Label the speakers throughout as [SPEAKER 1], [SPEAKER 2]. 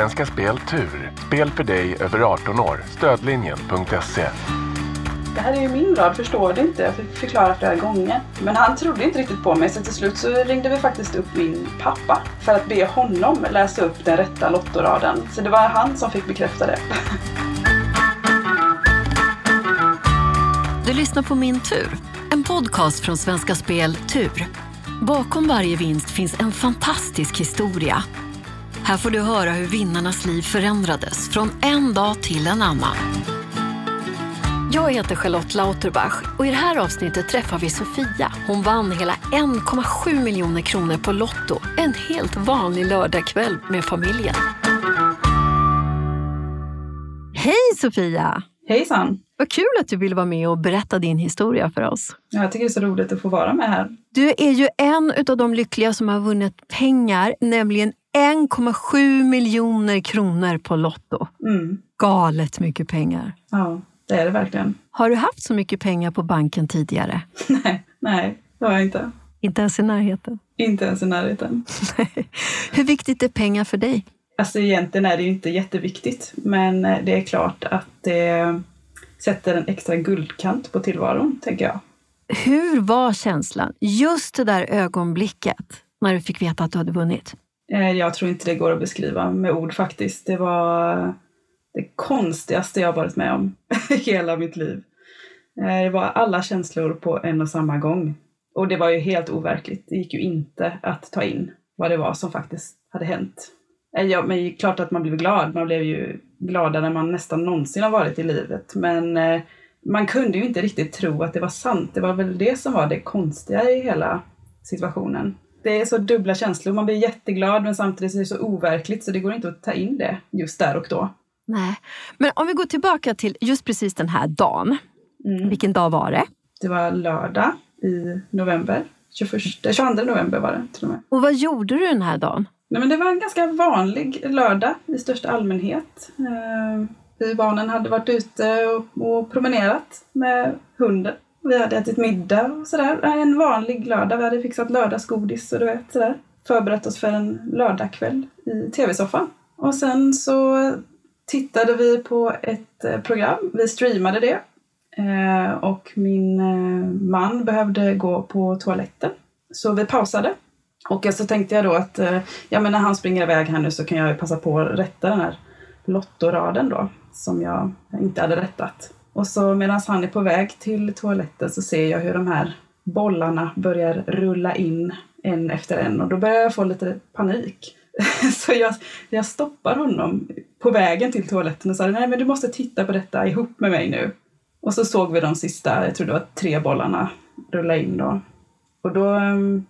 [SPEAKER 1] Svenska Spel Tur. Spel för dig över 18 år. Stödlinjen.se.
[SPEAKER 2] Det här är ju min rad, förstår du inte? Jag fick förklara flera gånger. Men han trodde inte riktigt på mig så till slut så ringde vi faktiskt upp min pappa för att be honom läsa upp den rätta lottoraden. Så det var han som fick bekräfta det.
[SPEAKER 3] Du lyssnar på Min tur, en podcast från Svenska Spel Tur. Bakom varje vinst finns en fantastisk historia. Här får du höra hur vinnarnas liv förändrades från en dag till en annan. Jag heter Charlotte Lauterbach och i det här avsnittet träffar vi Sofia. Hon vann hela 1,7 miljoner kronor på Lotto en helt vanlig lördagkväll med familjen. Hej Sofia!
[SPEAKER 2] Hejsan!
[SPEAKER 3] Vad kul att du ville vara med och berätta din historia för oss.
[SPEAKER 2] Jag tycker det är så roligt att få vara med här.
[SPEAKER 3] Du är ju en av de lyckliga som har vunnit pengar, nämligen 1,7 miljoner kronor på Lotto.
[SPEAKER 2] Mm.
[SPEAKER 3] Galet mycket pengar.
[SPEAKER 2] Ja, det är det verkligen.
[SPEAKER 3] Har du haft så mycket pengar på banken tidigare?
[SPEAKER 2] Nej, nej, det har jag inte.
[SPEAKER 3] Inte ens i närheten?
[SPEAKER 2] Inte ens i närheten.
[SPEAKER 3] Hur viktigt är pengar för dig?
[SPEAKER 2] Alltså egentligen är det inte jätteviktigt, men det är klart att det sätter en extra guldkant på tillvaron, tänker jag.
[SPEAKER 3] Hur var känslan just det där ögonblicket när du fick veta att du hade vunnit?
[SPEAKER 2] Eh, jag tror inte det går att beskriva med ord faktiskt. Det var det konstigaste jag varit med om i hela mitt liv. Eh, det var alla känslor på en och samma gång. Och det var ju helt overkligt. Det gick ju inte att ta in vad det var som faktiskt hade hänt. Eh, ja, men klart att man blev glad. Man blev ju gladare än man nästan någonsin har varit i livet. Men man kunde ju inte riktigt tro att det var sant. Det var väl det som var det konstiga i hela situationen. Det är så dubbla känslor. Man blir jätteglad men samtidigt är det så overkligt så det går inte att ta in det just där och då.
[SPEAKER 3] Nej, men om vi går tillbaka till just precis den här dagen. Mm. Vilken dag var det?
[SPEAKER 2] Det var lördag i november. 21, 22 november var det till och med.
[SPEAKER 3] Och vad gjorde du den här dagen?
[SPEAKER 2] Nej, men det var en ganska vanlig lördag i största allmänhet. Eh, vi barnen hade varit ute och promenerat med hunden. Vi hade ätit middag och sådär. En vanlig lördag. Vi hade fixat lördagsgodis och du vet sådär. Förberett oss för en lördagkväll i tv-soffan. Och sen så tittade vi på ett eh, program. Vi streamade det. Eh, och min eh, man behövde gå på toaletten. Så vi pausade och så tänkte jag då att ja, men när han springer iväg här nu så kan jag passa på att rätta den här lottoraden då, som jag inte hade rättat. Och så medan han är på väg till toaletten så ser jag hur de här bollarna börjar rulla in en efter en och då börjar jag få lite panik. Så jag, jag stoppar honom på vägen till toaletten och sa nej men du måste titta på detta ihop med mig nu. Och så såg vi de sista, jag tror det var tre bollarna, rulla in då. Och då ehm,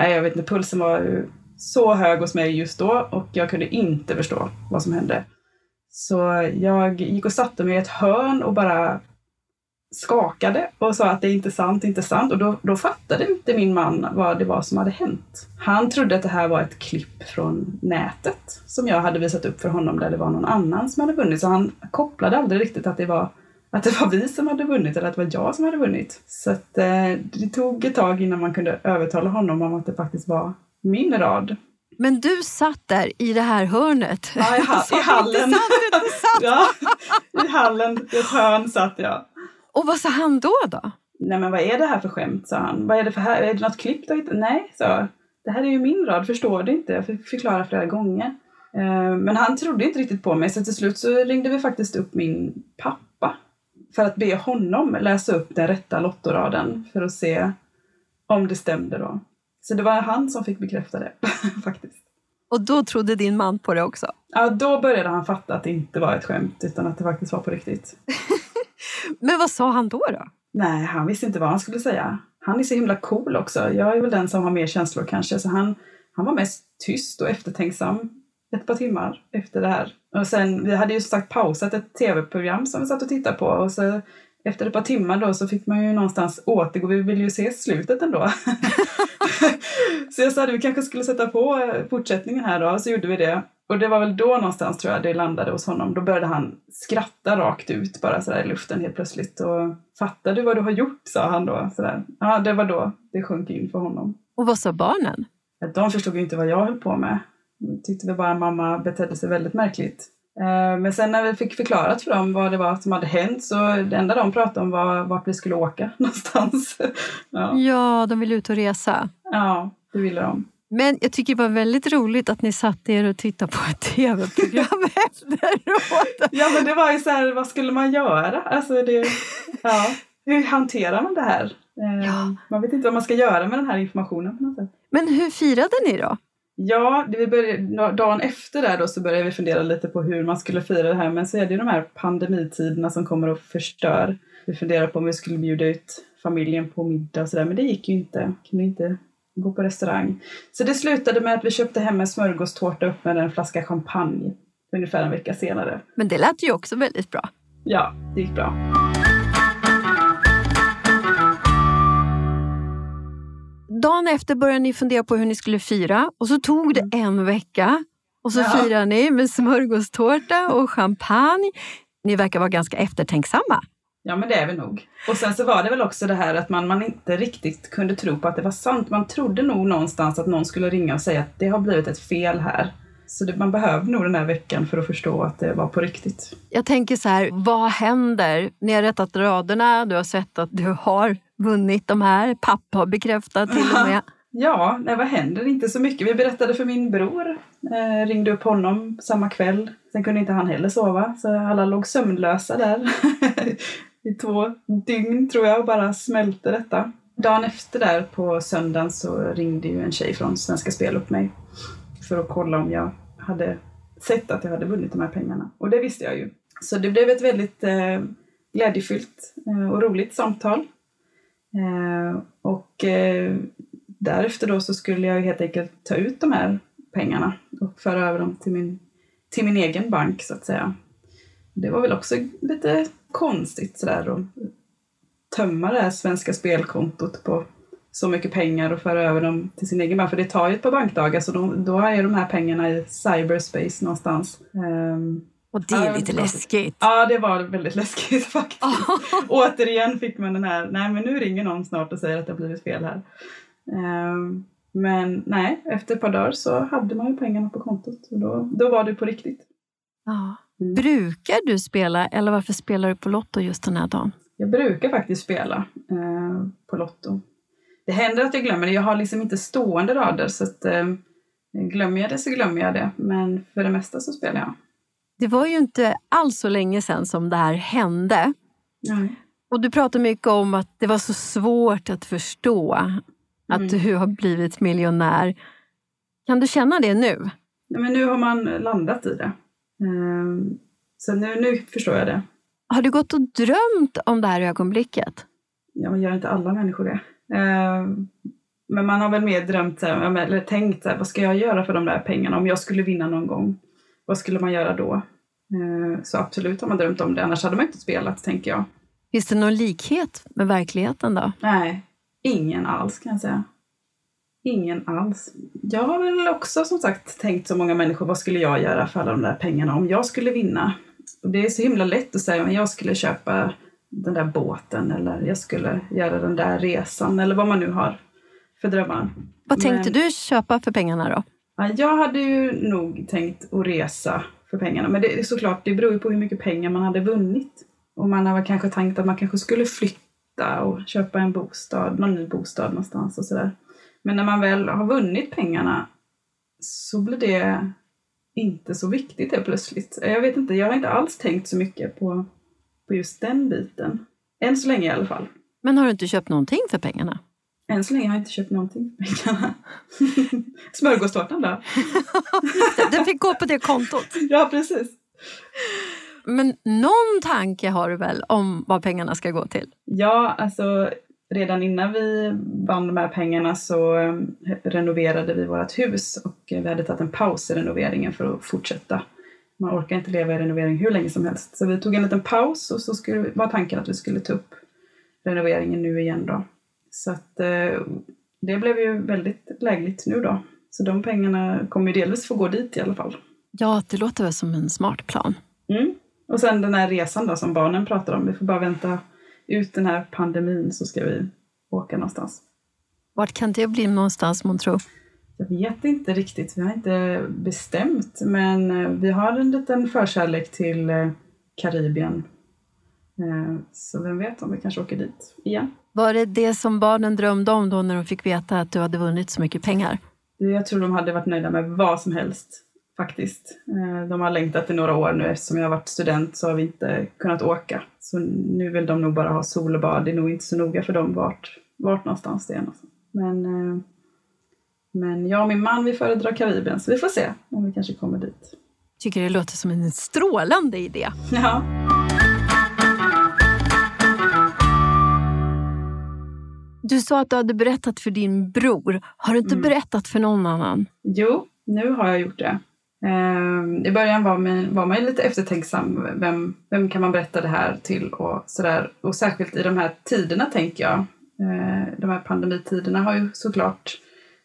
[SPEAKER 2] nej, jag vet inte, pulsen var så hög hos mig just då och jag kunde inte förstå vad som hände. Så jag gick och satte mig i ett hörn och bara skakade och sa att det är inte sant, inte sant. Och då, då fattade inte min man vad det var som hade hänt. Han trodde att det här var ett klipp från nätet som jag hade visat upp för honom där det var någon annan som hade vunnit. Så han kopplade aldrig riktigt att det var att det var vi som hade vunnit eller att det var jag som hade vunnit. Så att, eh, det tog ett tag innan man kunde övertala honom om att det faktiskt var min rad.
[SPEAKER 3] Men du satt där i det här hörnet.
[SPEAKER 2] Ja, i, ha i hallen. Ja, I hallen, i hörn satt jag.
[SPEAKER 3] Och vad sa han då? då?
[SPEAKER 2] Nej men vad är det här för skämt, sa han. Vad är det för här? Är det något klipp du hittat? Nej, sa Det här är ju min rad, förstår du inte? Jag fick förklara flera gånger. Eh, men han trodde inte riktigt på mig så till slut så ringde vi faktiskt upp min pappa för att be honom läsa upp den rätta lottoraden för att se om det stämde då. Så det var han som fick bekräfta det, faktiskt.
[SPEAKER 3] Och då trodde din man på det också?
[SPEAKER 2] Ja, då började han fatta att det inte var ett skämt utan att det faktiskt var på riktigt.
[SPEAKER 3] Men vad sa han då? då?
[SPEAKER 2] Nej, han visste inte vad han skulle säga. Han är så himla cool också. Jag är väl den som har mer känslor kanske, så han, han var mest tyst och eftertänksam ett par timmar efter det här. Och sen, vi hade ju sagt pausat ett tv-program som vi satt och tittade på och så efter ett par timmar då så fick man ju någonstans återgå, vi ville ju se slutet ändå. så jag sa att vi kanske skulle sätta på fortsättningen här då, så gjorde vi det. Och det var väl då någonstans tror jag det landade hos honom. Då började han skratta rakt ut bara sådär i luften helt plötsligt. Och fattar du vad du har gjort? sa han då. Sådär. Ja, det var då det sjönk in för honom.
[SPEAKER 3] Och vad sa barnen?
[SPEAKER 2] Ja, de förstod ju inte vad jag höll på med. tyckte vi bara mamma betedde sig väldigt märkligt. Eh, men sen när vi fick förklarat för dem vad det var som hade hänt så det enda de pratade om var vart vi skulle åka någonstans.
[SPEAKER 3] Ja, ja de ville ut och resa.
[SPEAKER 2] Ja, det ville de.
[SPEAKER 3] Men jag tycker det var väldigt roligt att ni satt er och tittade på ett tv-program efteråt.
[SPEAKER 2] Ja, men det var ju så här, vad skulle man göra? Alltså det, ja, hur hanterar man det här? Eh, ja. Man vet inte vad man ska göra med den här informationen på något sätt.
[SPEAKER 3] Men hur firade ni då?
[SPEAKER 2] Ja, det vi började, dagen efter där då så började vi fundera lite på hur man skulle fira det här. Men så är det ju de här pandemitiderna som kommer och förstör. Vi funderade på om vi skulle bjuda ut familjen på middag och sådär, men det gick ju inte. Kunde inte gå på restaurang. Så det slutade med att vi köpte hem en smörgåstårta upp med en flaska champagne ungefär en vecka senare.
[SPEAKER 3] Men det lät ju också väldigt bra.
[SPEAKER 2] Ja, det gick bra.
[SPEAKER 3] Dagen efter började ni fundera på hur ni skulle fira och så tog det mm. en vecka och så ja. firade ni med smörgåstårta och champagne. Ni verkar vara ganska eftertänksamma.
[SPEAKER 2] Ja, men det är vi nog. Och sen så var det väl också det här att man, man inte riktigt kunde tro på att det var sant. Man trodde nog någonstans att någon skulle ringa och säga att det har blivit ett fel här. Så det, man behövde nog den här veckan för att förstå att det var på riktigt.
[SPEAKER 3] Jag tänker så här, vad händer? Ni har rättat raderna, du har sett att du har vunnit de här. Pappa har bekräftat till och med.
[SPEAKER 2] Ja, nej, vad händer? Inte så mycket. Vi berättade för min bror. Eh, ringde upp honom samma kväll. Sen kunde inte han heller sova, så alla låg sömnlösa där. I två dygn tror jag och bara smälte detta. Dagen efter där på söndagen så ringde ju en tjej från Svenska Spel upp mig för att kolla om jag hade sett att jag hade vunnit de här pengarna. Och det visste jag ju. Så det blev ett väldigt eh, glädjefyllt eh, och roligt samtal. Eh, och eh, därefter då så skulle jag helt enkelt ta ut de här pengarna och föra över dem till min, till min egen bank så att säga. Det var väl också lite konstigt sådär att tömma det här svenska spelkontot på så mycket pengar och föra över dem till sin egen bank. För det tar ju ett par bankdagar så då, då är de här pengarna i cyberspace någonstans. Um,
[SPEAKER 3] och det är lite läskigt.
[SPEAKER 2] Ja, det var väldigt läskigt faktiskt. Återigen fick man den här, nej men nu ringer någon snart och säger att det har blivit fel här. Um, men nej, efter ett par dagar så hade man ju pengarna på kontot och då, då var det på riktigt.
[SPEAKER 3] Ja. Mm. Brukar du spela eller varför spelar du på Lotto just den här dagen?
[SPEAKER 2] Jag brukar faktiskt spela eh, på Lotto. Det händer att jag glömmer det. Jag har liksom inte stående rader så att, eh, glömmer jag det så glömmer jag det. Men för det mesta så spelar jag.
[SPEAKER 3] Det var ju inte alls så länge sedan som det här hände.
[SPEAKER 2] Nej.
[SPEAKER 3] Och du pratar mycket om att det var så svårt att förstå att mm. du har blivit miljonär. Kan du känna det nu?
[SPEAKER 2] Nej, men nu har man landat i det. Um, så nu, nu förstår jag det.
[SPEAKER 3] Har du gått och drömt om det här ögonblicket?
[SPEAKER 2] Ja, men gör inte alla människor det? Um, men man har väl mer drömt, eller tänkt, vad ska jag göra för de där pengarna om jag skulle vinna någon gång? Vad skulle man göra då? Uh, så absolut har man drömt om det, annars hade man inte spelat, tänker jag.
[SPEAKER 3] Finns det någon likhet med verkligheten då?
[SPEAKER 2] Nej, ingen alls kan jag säga. Ingen alls. Jag har väl också som sagt tänkt så många människor, vad skulle jag göra för alla de där pengarna om jag skulle vinna? Och det är så himla lätt att säga, men jag skulle köpa den där båten eller jag skulle göra den där resan eller vad man nu har för drömmar.
[SPEAKER 3] Vad tänkte men, du köpa för pengarna då?
[SPEAKER 2] Ja, jag hade ju nog tänkt att resa för pengarna, men det är såklart, det beror ju på hur mycket pengar man hade vunnit. Och man hade kanske tänkt att man kanske skulle flytta och köpa en bostad, någon ny bostad någonstans och sådär. Men när man väl har vunnit pengarna så blir det inte så viktigt helt plötsligt. Jag vet inte, jag har inte alls tänkt så mycket på, på just den biten. Än så länge i alla fall.
[SPEAKER 3] Men har du inte köpt någonting för pengarna?
[SPEAKER 2] Än så länge har jag inte köpt någonting för pengarna. Smörgåstårtan då?
[SPEAKER 3] Den fick gå på det kontot.
[SPEAKER 2] Ja, precis.
[SPEAKER 3] Men någon tanke har du väl om vad pengarna ska gå till?
[SPEAKER 2] Ja, alltså redan innan vi vann de här pengarna så eh, renoverade vi vårt hus och vi hade tagit en paus i renoveringen för att fortsätta. Man orkar inte leva i renovering hur länge som helst. Så vi tog en liten paus och så skulle, var tanken att vi skulle ta upp renoveringen nu igen då. Så att eh, det blev ju väldigt lägligt nu då. Så de pengarna kommer ju delvis få gå dit i alla fall.
[SPEAKER 3] Ja, det låter väl som en smart plan.
[SPEAKER 2] Mm. Och sen den här resan då som barnen pratar om. Vi får bara vänta ut den här pandemin så ska vi åka någonstans.
[SPEAKER 3] Vart kan det bli någonstans, tror?
[SPEAKER 2] Jag vet inte riktigt, vi har inte bestämt. Men eh, vi har en liten förkärlek till eh, Karibien. Eh, Så vem vet om vi kanske åker dit igen.
[SPEAKER 3] Var det det som barnen drömde om då när de fick veta att du hade vunnit så mycket pengar?
[SPEAKER 2] Jag tror de hade varit nöjda med vad som helst faktiskt. Eh, De har längtat i några år nu. Eftersom jag har varit student så har vi inte kunnat åka. Så nu vill de nog bara ha sol och bad. Det är nog inte så noga för dem vart, vart någonstans det är. Alltså. Men, eh, men jag och min man vi föredrar Karibien så vi får se om vi kanske kommer dit.
[SPEAKER 3] Tycker det låter som en strålande idé.
[SPEAKER 2] Ja.
[SPEAKER 3] Du sa att du hade berättat för din bror. Har du inte
[SPEAKER 2] Mm.
[SPEAKER 3] berättat för någon annan?
[SPEAKER 2] Jo, nu har jag gjort det. Eh, I början var man, var man lite eftertänksam. Vem, vem kan man berätta det här till och sådär. Och särskilt i de här tiderna tänker jag. Eh, de här pandemitiderna har ju såklart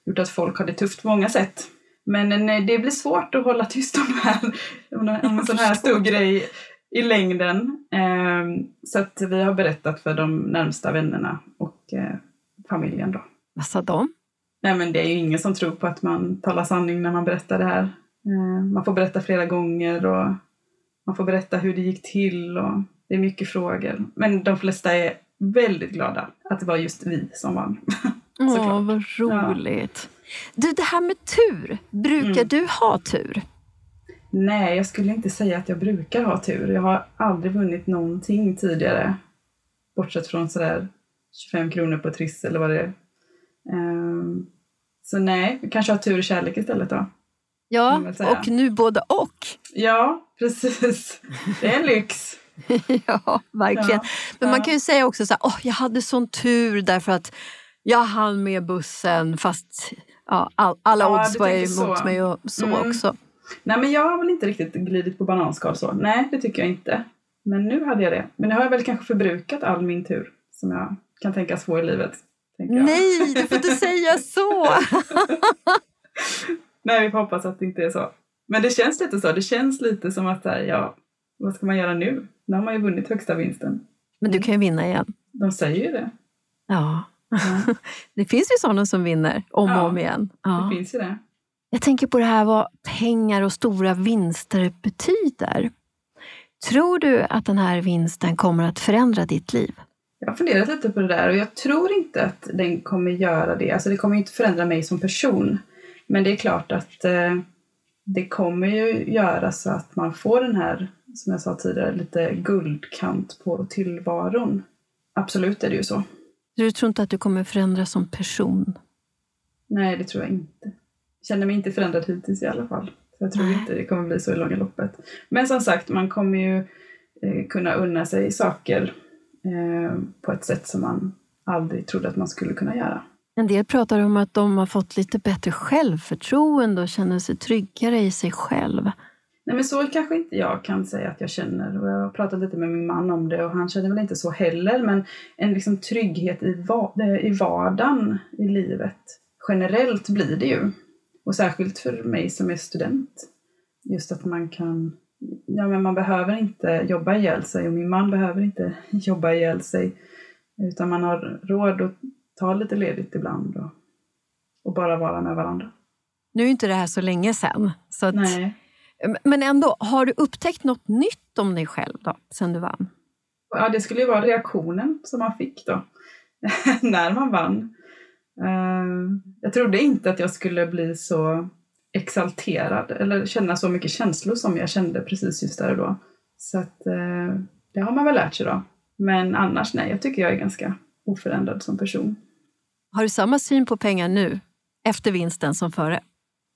[SPEAKER 2] gjort att folk har det tufft på många sätt. Men nej, det blir svårt att hålla tyst om, här, om en- sån här stor grej i längden. Eh, så att vi har berättat för de närmsta vännerna och eh, familjen då.
[SPEAKER 3] Vad sa de?
[SPEAKER 2] Nej men det är ju ingen som tror på att man talar sanning när man berättar det här. Eh, Man får berätta flera gånger och man får berätta hur det gick till och det är mycket frågor. Men de flesta är väldigt glada att det var just vi som vann.
[SPEAKER 3] Åh, vad roligt. Du, det här med tur. Brukar
[SPEAKER 2] Mm.
[SPEAKER 3] du ha tur?
[SPEAKER 2] Nej, jag skulle inte säga att jag brukar ha tur. Jag har aldrig vunnit någonting tidigare. Bortsett från sådär 25 kronor på Triss eller vad det är. Ehm, Så nej, vi kanske har tur och kärlek istället då.
[SPEAKER 3] Ja,
[SPEAKER 2] man
[SPEAKER 3] och nu både och.
[SPEAKER 2] Ja, precis. Det är en lyx.
[SPEAKER 3] ja, verkligen.
[SPEAKER 2] Ja,
[SPEAKER 3] Men man
[SPEAKER 2] ja.
[SPEAKER 3] kan ju säga också så här, åh, jag hade sån tur därför att jag hann med bussen fast ja, all, alla
[SPEAKER 2] Ja,
[SPEAKER 3] odds var emot
[SPEAKER 2] så.
[SPEAKER 3] mig och så
[SPEAKER 2] Mm.
[SPEAKER 3] också.
[SPEAKER 2] Nej, men jag har väl inte riktigt glidit på bananskal så. Nej, det tycker jag inte. Men nu hade jag det. Men nu har jag väl kanske förbrukat all min tur som jag kan tänkas få i livet.
[SPEAKER 3] Nej, du får inte säga så!
[SPEAKER 2] Nej, vi får hoppas att det inte är så. Men det känns lite så. Det känns lite som att, här, ja, vad ska man göra nu? Nu har man ju vunnit högsta vinsten.
[SPEAKER 3] Men du kan ju vinna igen.
[SPEAKER 2] De säger ju det.
[SPEAKER 3] Ja,
[SPEAKER 2] Ja,
[SPEAKER 3] det finns ju sådana som vinner om och
[SPEAKER 2] Ja,
[SPEAKER 3] om igen. Ja.
[SPEAKER 2] det finns ju det.
[SPEAKER 3] Jag tänker på det här vad pengar och stora vinster betyder. Tror du att den här vinsten kommer att förändra ditt liv?
[SPEAKER 2] Jag har funderat lite på det där och jag tror inte att den kommer göra det. Alltså det kommer inte förändra mig som person. Men det är klart att eh, det kommer ju göra så att man får den här, som jag sa tidigare, lite guldkant på tillvaron. Absolut är det ju så.
[SPEAKER 3] Du tror inte att du kommer förändras som person?
[SPEAKER 2] Nej, det tror jag inte. Jag känner mig inte förändrad hittills i alla fall. Jag tror
[SPEAKER 3] Nej.
[SPEAKER 2] inte det kommer bli så i långa loppet. Men som sagt, man kommer ju eh, kunna unna sig saker eh, på ett sätt som man aldrig trodde att man skulle kunna göra.
[SPEAKER 3] En del pratar om att de har fått lite bättre självförtroende och känner sig tryggare i sig själv.
[SPEAKER 2] Nej men så kanske inte jag kan säga att jag känner. Och jag har pratat lite med min man om det och han känner väl inte så heller. Men en liksom trygghet i, va- i vardagen i livet. Generellt blir det ju. Och särskilt för mig som är student. Just att man kan, ja men man behöver inte jobba ihjäl sig och min man behöver inte jobba ihjäl sig. Utan man har råd att ta lite ledigt ibland och, och bara vara med varandra.
[SPEAKER 3] Nu är inte det här så länge. Så att,
[SPEAKER 2] Nej.
[SPEAKER 3] Men ändå, har du upptäckt något nytt om dig själv då, sen du vann?
[SPEAKER 2] Ja, det skulle ju vara reaktionen som man fick då, när man vann. Eh, jag trodde inte att jag skulle bli så exalterad eller känna så mycket känslor som jag kände precis just där och då. Så att eh, det har man väl lärt sig då. Men annars nej, jag tycker jag är ganska oförändrad som person.
[SPEAKER 3] Har du samma syn på pengar nu, efter vinsten, som före?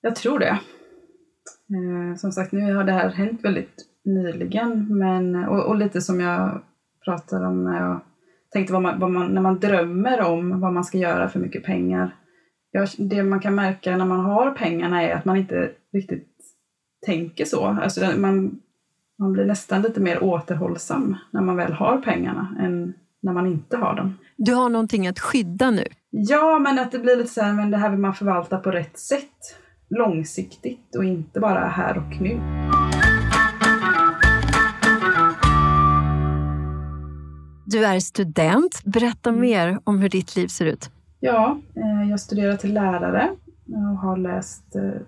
[SPEAKER 2] Jag tror det. Eh, som sagt, nu har det här hänt väldigt nyligen. Men, och, och lite som jag pratade om när jag tänkte vad man, vad man, när man drömmer om vad man ska göra för mycket pengar. Jag, det man kan märka när man har pengarna är att man inte riktigt tänker så. Alltså man, man blir nästan lite mer återhållsam när man väl har pengarna än när man inte har dem.
[SPEAKER 3] Du har någonting att skydda nu.
[SPEAKER 2] Ja, men att det blir lite så här, men det här vill man förvalta på rätt sätt. Långsiktigt och inte bara här och nu.
[SPEAKER 3] Du är student. Berätta mer om hur ditt liv ser ut.
[SPEAKER 2] Ja, eh, jag studerar till lärare och har läst eh,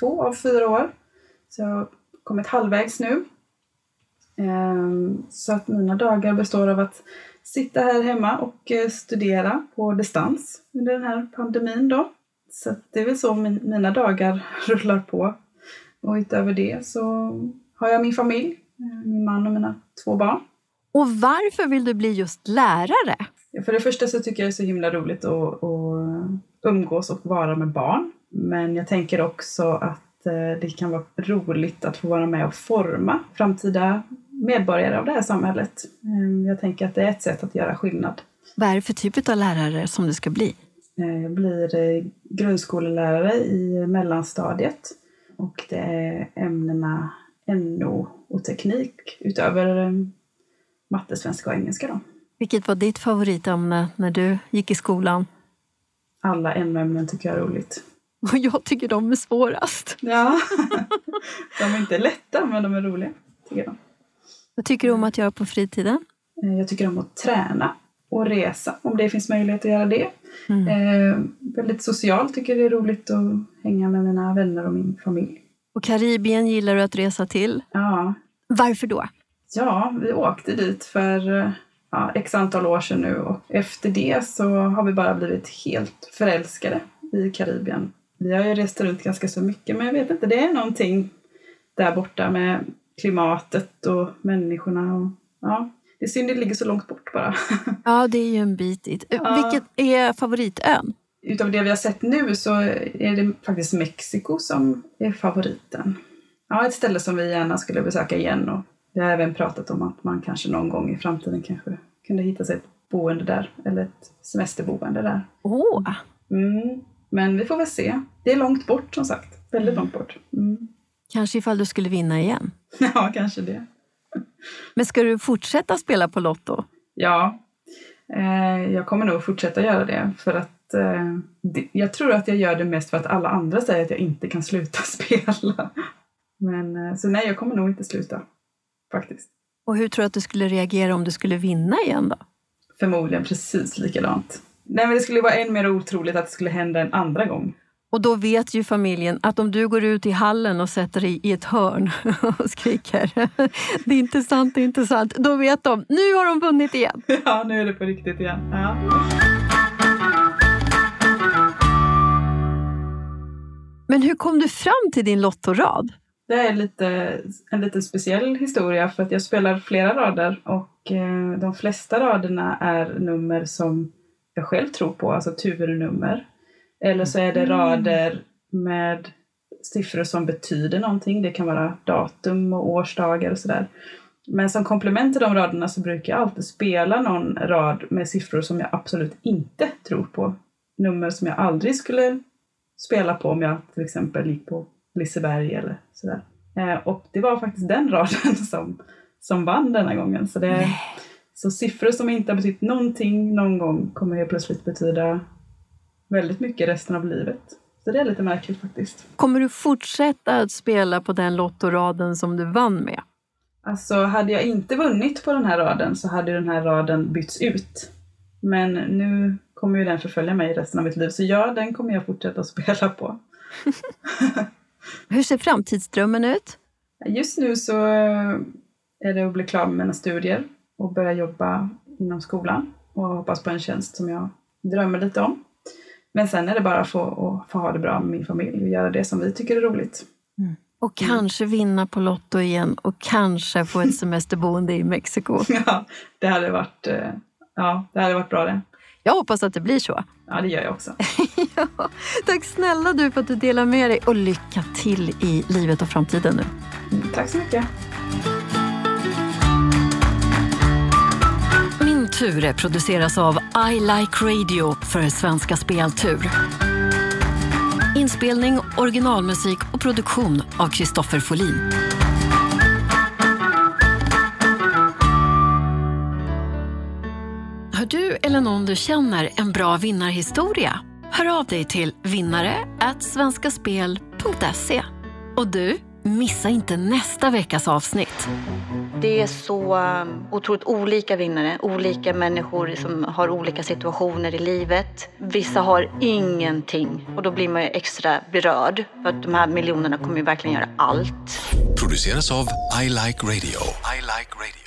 [SPEAKER 2] två av fyra år. Så jag har kommit halvvägs nu. Ehm, så att mina dagar består av att sitta här hemma och eh, studera på distans under den här pandemin då. Så att det är väl så min, mina dagar rullar på. Och utöver det så har jag min familj, min man och mina två barn.
[SPEAKER 3] Och varför vill du bli just lärare?
[SPEAKER 2] För det första så tycker jag det är så himla roligt att, att umgås och vara med barn. Men jag tänker också att eh, det kan vara roligt att få vara med och forma framtida medborgare av det här samhället. Ehm, jag tänker att det är ett sätt att göra skillnad.
[SPEAKER 3] Vad är det för typ av lärare som du ska bli?
[SPEAKER 2] Eh, jag blir eh, grundskolelärare i mellanstadiet och det är ämnena NO och teknik utöver matte, svenska och engelska. Då.
[SPEAKER 3] Vilket var ditt favoritämne när du gick i skolan?
[SPEAKER 2] Alla NO-ämnen tycker jag är roligt.
[SPEAKER 3] Och jag tycker de är svårast.
[SPEAKER 2] Ja, de är inte lätta men de är roliga. Tycker jag.
[SPEAKER 3] Vad tycker du om att göra på fritiden?
[SPEAKER 2] Eh, jag tycker om att träna och resa om det finns möjlighet att göra det. Mm. Eh, väldigt social, tycker det är roligt att hänga med mina vänner och min familj.
[SPEAKER 3] Och Karibien gillar du att resa till?
[SPEAKER 2] Ja.
[SPEAKER 3] Varför då?
[SPEAKER 2] Ja, vi åkte dit för ja, x antal år sedan nu och efter det så har vi bara blivit helt förälskade i Karibien. Vi har ju rest runt ganska så mycket men jag vet inte, det är någonting där borta med klimatet och människorna. Och, ja, det är synd det ligger så långt bort bara.
[SPEAKER 3] Ja, det är ju en bit dit. Ja. Vilket är favoritön?
[SPEAKER 2] Utav det vi har sett nu så är det faktiskt Mexiko som är favoriten. Ja, ett ställe som vi gärna skulle besöka igen och vi har även pratat om att man kanske någon gång i framtiden kanske kunde hitta sig ett boende där, eller ett semesterboende där.
[SPEAKER 3] Åh! Oh.
[SPEAKER 2] Mm, men vi får väl se. Det är långt bort som sagt. Väldigt långt bort. Mm.
[SPEAKER 3] Kanske ifall du skulle vinna igen?
[SPEAKER 2] Ja, kanske det.
[SPEAKER 3] Men ska du fortsätta spela på Lotto?
[SPEAKER 2] Ja, eh, jag kommer nog fortsätta göra det. För att eh, det, jag tror att jag gör det mest för att alla andra säger att jag inte kan sluta spela. Men, eh, så nej, jag kommer nog inte sluta. Faktiskt.
[SPEAKER 3] Och hur tror du att du skulle reagera om du skulle vinna igen då?
[SPEAKER 2] Förmodligen precis likadant. Nej, men det skulle vara än mer otroligt att det skulle hända en andra gång.
[SPEAKER 3] Och då vet ju familjen att om du går ut i hallen och sätter dig i ett hörn och skriker det är inte sant, det är inte sant. Då vet de, nu har de vunnit igen.
[SPEAKER 2] Ja, nu är det på riktigt igen. Ja.
[SPEAKER 3] Men hur kom du fram till din lottorad?
[SPEAKER 2] Det är lite, en lite speciell historia för att jag spelar flera rader och eh, de flesta raderna är nummer som jag själv tror på, alltså turnummer. Eller så är det mm. rader med siffror som betyder någonting. Det kan vara datum och årsdagar och sådär. Men som komplement till de raderna så brukar jag alltid spela någon rad med siffror som jag absolut inte tror på. Nummer som jag aldrig skulle spela på om jag till exempel gick på Liseberg eller sådär. Eh, och det var faktiskt den raden som, som vann denna gången. Så, det, så siffror som inte har betytt någonting någon gång kommer helt plötsligt betyda väldigt mycket resten av livet. Så det är lite märkligt faktiskt.
[SPEAKER 3] Kommer du fortsätta att spela på den lottoraden som du vann med?
[SPEAKER 2] Alltså, hade jag inte vunnit på den här raden så hade den här raden bytts ut. Men nu kommer ju den förfölja mig resten av mitt liv, så ja, den kommer jag fortsätta att spela på.
[SPEAKER 3] Hur ser framtidsdrömmen ut?
[SPEAKER 2] Just nu så är det att bli klar med mina studier och börja jobba inom skolan och hoppas på en tjänst som jag drömmer lite om. Men sen är det bara att få, att få ha det bra med min familj och göra det som vi tycker är roligt.
[SPEAKER 3] Mm. Och kanske vinna på Lotto igen och kanske få ett semesterboende i Mexiko.
[SPEAKER 2] Ja, det hade varit, eh, ja, det hade varit bra det.
[SPEAKER 3] Jag hoppas att det blir så.
[SPEAKER 2] Ja, det gör jag också.
[SPEAKER 3] ja, tack snälla du för att du delar med dig och lycka till i livet och framtiden nu.
[SPEAKER 2] Mm, tack så mycket.
[SPEAKER 4] Min tur produceras av I Like Radio för Svenska Speltur. Inspelning, originalmusik och produktion av Kristoffer Folin. Du eller någon du känner en bra vinnarhistoria? Hör av dig till vinnare svenskaspel.se. Och du, missa inte nästa veckas avsnitt.
[SPEAKER 5] Det är så um, otroligt olika vinnare, olika människor som har olika situationer i livet. Vissa har ingenting och då blir man ju extra berörd för att de här miljonerna kommer ju verkligen göra allt.
[SPEAKER 6] Produceras av I Like Radio. I like radio.